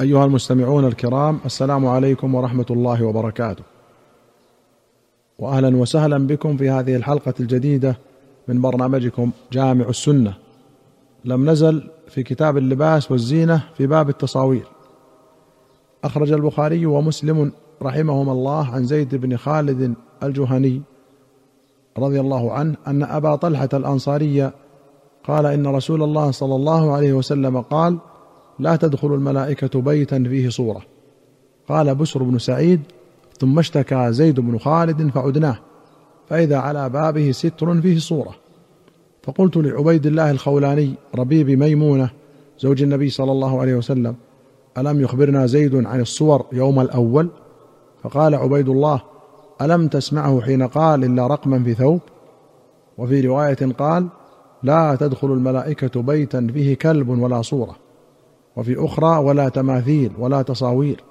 أيها المستمعون الكرام السلام عليكم ورحمة الله وبركاته. واهلا وسهلا بكم في هذه الحلقة الجديدة من برنامجكم جامع السنة. لم نزل في كتاب اللباس والزينة في باب التصاوير. أخرج البخاري ومسلم رحمهما الله عن زيد بن خالد الجهني رضي الله عنه أن أبا طلحة الأنصاري قال إن رسول الله صلى الله عليه وسلم قال لا تدخل الملائكة بيتا فيه صورة. قال بسر بن سعيد ثم اشتكى زيد بن خالد فعدناه فإذا على بابه ستر فيه صورة. فقلت لعبيد الله الخولاني ربيب ميمونة زوج النبي صلى الله عليه وسلم ألم يخبرنا زيد عن الصور يوم الأول؟ فقال عبيد الله ألم تسمعه حين قال إلا رقما في ثوب؟ وفي رواية قال لا تدخل الملائكة بيتا فيه كلب ولا صورة. وفي أخرى ولا تماثيل ولا تصاوير.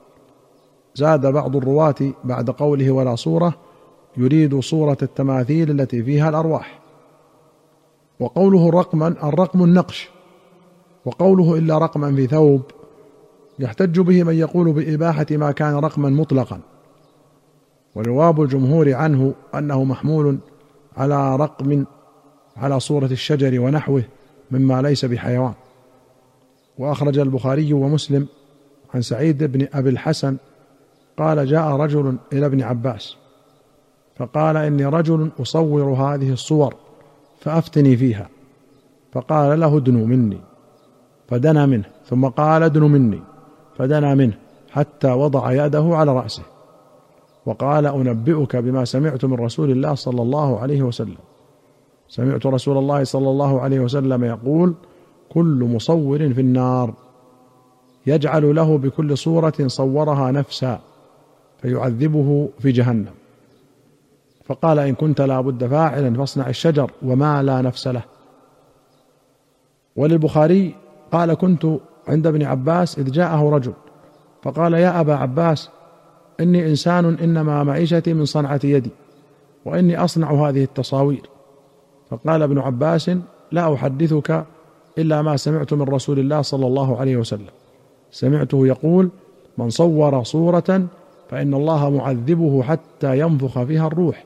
زاد بعض الرواة بعد قوله ولا صورة يريد صورة التماثيل التي فيها الأرواح. وقوله رقما الرقم النقش. وقوله إلا رقما في ثوب يحتج به من يقول بإباحة ما كان رقما مطلقا. وجواب الجمهور عنه أنه محمول على رقم على صورة الشجر ونحوه مما ليس بحيوان. وأخرج البخاري ومسلم عن سعيد بن أبي الحسن قال جاء رجل إلى ابن عباس فقال إني رجل أصور هذه الصور فأفتني فيها فقال له ادنو مني فدنا منه ثم قال ادنو مني فدنا منه حتى وضع يده على رأسه وقال أنبئك بما سمعت من رسول الله صلى الله عليه وسلم سمعت رسول الله صلى الله عليه وسلم يقول كل مصور في النار يجعل له بكل صورة صورها نفسا فيعذبه في جهنم. فقال إن كنت لا بد فاعلا فاصنع الشجر وما لا نفس له. وللبخاري قال كنت عند ابن عباس إذ جاءه رجل فقال يا أبا عباس إني إنسان إنما معيشتي من صنعة يدي وإني أصنع هذه التصاوير. فقال ابن عباس لا أحدثك إلا ما سمعت من رسول الله صلى الله عليه وسلم. سمعته يقول من صور صورة فإن الله معذبه حتى ينفخ فيها الروح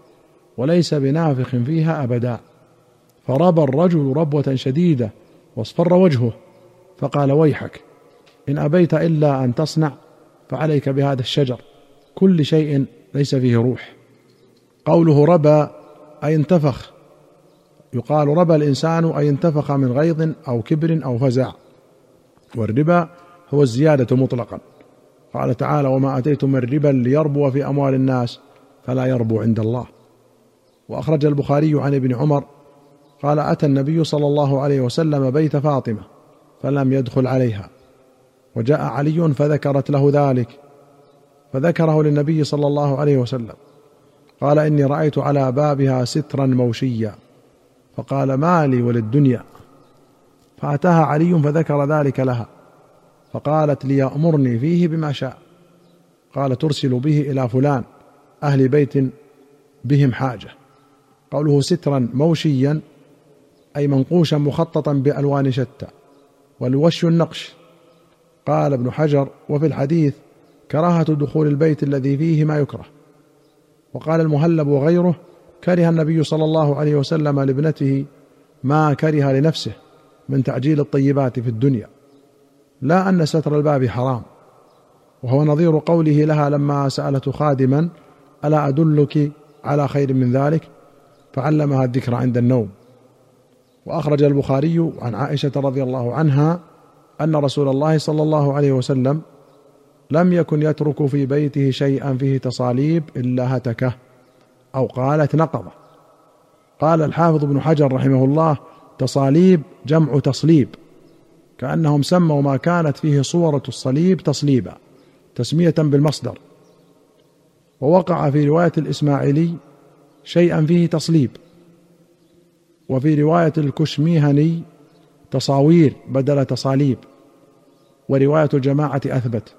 وليس بنافخ فيها أبدا. فربى الرجل ربوة شديدة واصفر وجهه فقال ويحك إن أبيت إلا أن تصنع فعليك بهذا الشجر كل شيء ليس فيه روح. قوله ربى أي انتفخ يقال ربى الإنسان اي انتفخ من غيظ أو كبر أو فزع. والربا هو الزيادة مطلقا. قال تعالى وما أتيتم من ربا ليربو في أموال الناس فلا يربو عند الله. وأخرج البخاري عن ابن عمر قال أتى النبي صلى الله عليه وسلم بيت فاطمة فلم يدخل عليها. وجاء علي فذكرت له ذلك فذكره للنبي صلى الله عليه وسلم. قال إني رأيت على بابها سترا موشيا. فقال ما لي وللدنيا. فأتاها علي فذكر ذلك لها. فقالت ليامرني فيه بما شاء. قال ترسل به إلى فلان أهل بيت بهم حاجة. قوله سترا موشيا أي منقوشا مخططا بألوان شتى. والوش النقش. قال ابن حجر وفي الحديث كراهة دخول البيت الذي فيه ما يكره. وقال المهلب وغيره كره النبي صلى الله عليه وسلم لابنته ما كره لنفسه من تعجيل الطيبات في الدنيا. لا أن ستر الباب حرام. وهو نظير قوله لها لما سألت خادما ألا أدلك على خير من ذلك؟ فعلمها الذكر عند النوم. وأخرج البخاري عن عائشة رضي الله عنها أن رسول الله صلى الله عليه وسلم لم يكن يترك في بيته شيئا فيه تصاليب إلا هتكه. أو قالت نقضه قال الحافظ ابن حجر رحمه الله تصاليب جمع تصليب كأنهم سموا ما كانت فيه صورة الصليب تصليبا تسمية بالمصدر. ووقع في رواية الإسماعيلي شيئا فيه تصليب. وفي رواية الكشميهني تصاوير بدل تصاليب. ورواية الجماعة أثبت.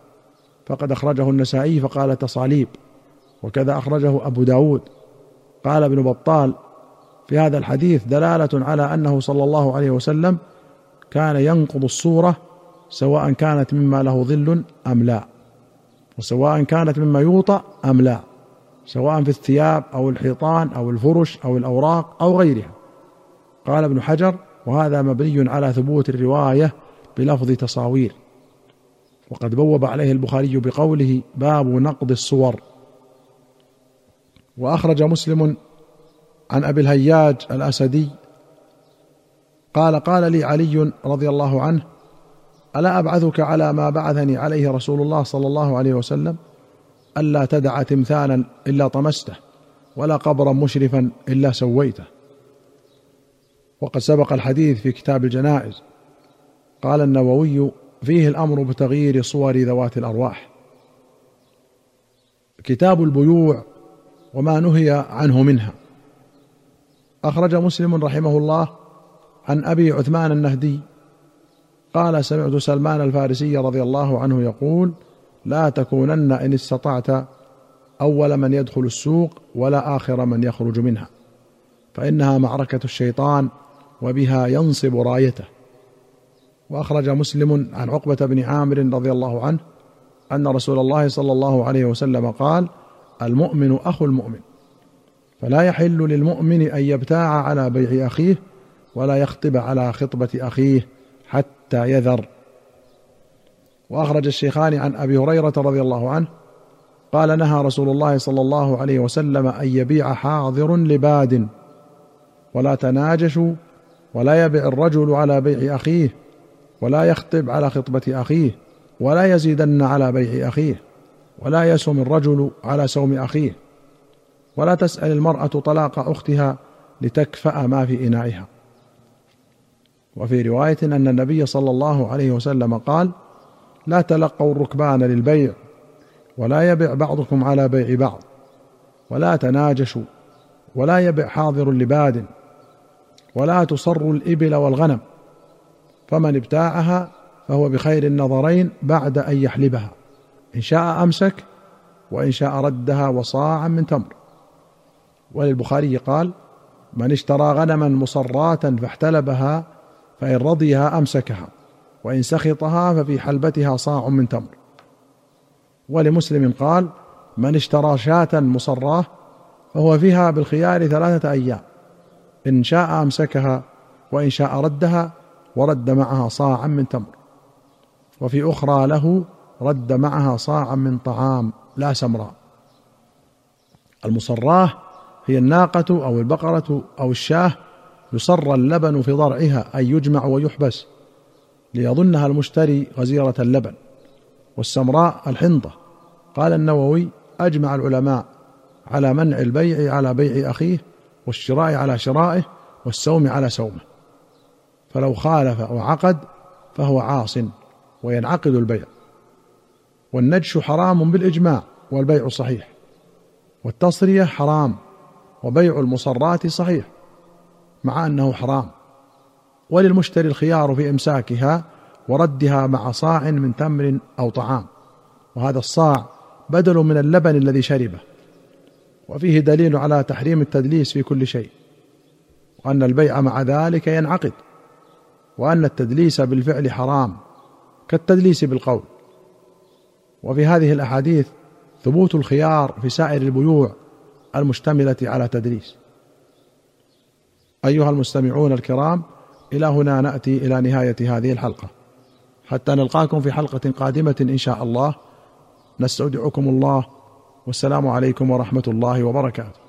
فقد أخرجه النسائي فقال تصاليب وكذا أخرجه أبو داود. قال ابن بطال في هذا الحديث دلالة على أنه صلى الله عليه وسلم كان ينقض الصورة سواء كانت مما له ظل أم لا وسواء كانت مما يوطأ أم لا سواء في الثياب أو الحيطان أو الفرش أو الأوراق أو غيرها. قال ابن حجر وهذا مبني على ثبوت الرواية بلفظ تصاوير. وقد بوب عليه البخاري بقوله باب نقض الصور. وأخرج مسلم عن أبي الهياج الأسدي قال قال لي علي رضي الله عنه ألا أبعثك على ما بعثني عليه رسول الله صلى الله عليه وسلم؟ ألا تدع تمثالا إلا طمسته ولا قبرا مشرفا إلا سويته. وقد سبق الحديث في كتاب الجنائز. قال النووي فيه الأمر بتغيير صور ذوات الأرواح. كتاب البيوع وما نهي عنه منها. أخرج مسلم رحمه الله عن أبي عثمان النهدي. قال سمعت سلمان الفارسي رضي الله عنه يقول لا تكونن إن استطعت أول من يدخل السوق ولا آخر من يخرج منها فإنها معركة الشيطان وبها ينصب رايته. وأخرج مسلم عن عقبة بن عامر رضي الله عنه أن رسول الله صلى الله عليه وسلم قال المؤمن أخو المؤمن. فلا يحل للمؤمن أن يبتاع على بيع أخيه ولا يخطب على خطبة أخيه حتى يذر. وأخرج الشيخان عن أبي هريرة رضي الله عنه قال نهى رسول الله صلى الله عليه وسلم أن يبيع حاضر لباد ولا تناجشوا ولا يبع الرجل على بيع أخيه ولا يخطب على خطبة أخيه ولا يزيدن على بيع أخيه. ولا يسم الرجل على سوم أخيه ولا تسأل المرأة طلاق أختها لتكفأ ما في إنائها. وفي رواية أن النبي صلى الله عليه وسلم قال لا تلقوا الركبان للبيع ولا يبع بعضكم على بيع بعض ولا تناجشوا ولا يبع حاضر لباد ولا تصروا الإبل والغنم فمن ابتاعها فهو بخير النظرين بعد أن يحلبها. إن شاء أمسك وإن شاء ردها وصاعا من تمر. وللبخاري قال من اشترى غنما مصراة فاحتلبها فإن رضيها أمسكها وإن سخطها ففي حلبتها صاع من تمر. ولمسلم قال من اشترى شاة مصراة فهو فيها بالخيار ثلاثة أيام إن شاء أمسكها وإن شاء ردها ورد معها صاعا من تمر. وفي أخرى له رد معها صاعا من طعام لا سمراء. المصراه هي الناقة أو البقرة أو الشاه يصر اللبن في ضرعها أي يجمع ويحبس ليظنها المشتري غزيرة اللبن. والسمراء الحنطة. قال النووي أجمع العلماء على منع البيع على بيع أخيه والشراء على شرائه والسوم على سومه فلو خالف أو عقد فهو عاص وينعقد البيع. والنجش حرام بالإجماع والبيع صحيح. والتصرية حرام وبيع المصرات صحيح مع أنه حرام. وللمشتري الخيار في إمساكها وردها مع صاع من تمر أو طعام. وهذا الصاع بدل من اللبن الذي شربه. وفيه دليل على تحريم التدليس في كل شيء. وأن البيع مع ذلك ينعقد. وأن التدليس بالفعل حرام كالتدليس بالقول. وفي هذه الأحاديث ثبوت الخيار في سائر البيوع المشتملة على تدليس أيها المستمعون الكرام إلى هنا نأتي إلى نهاية هذه الحلقة. حتى نلقاكم في حلقة قادمة إن شاء الله. نستودعكم الله. والسلام عليكم ورحمة الله وبركاته.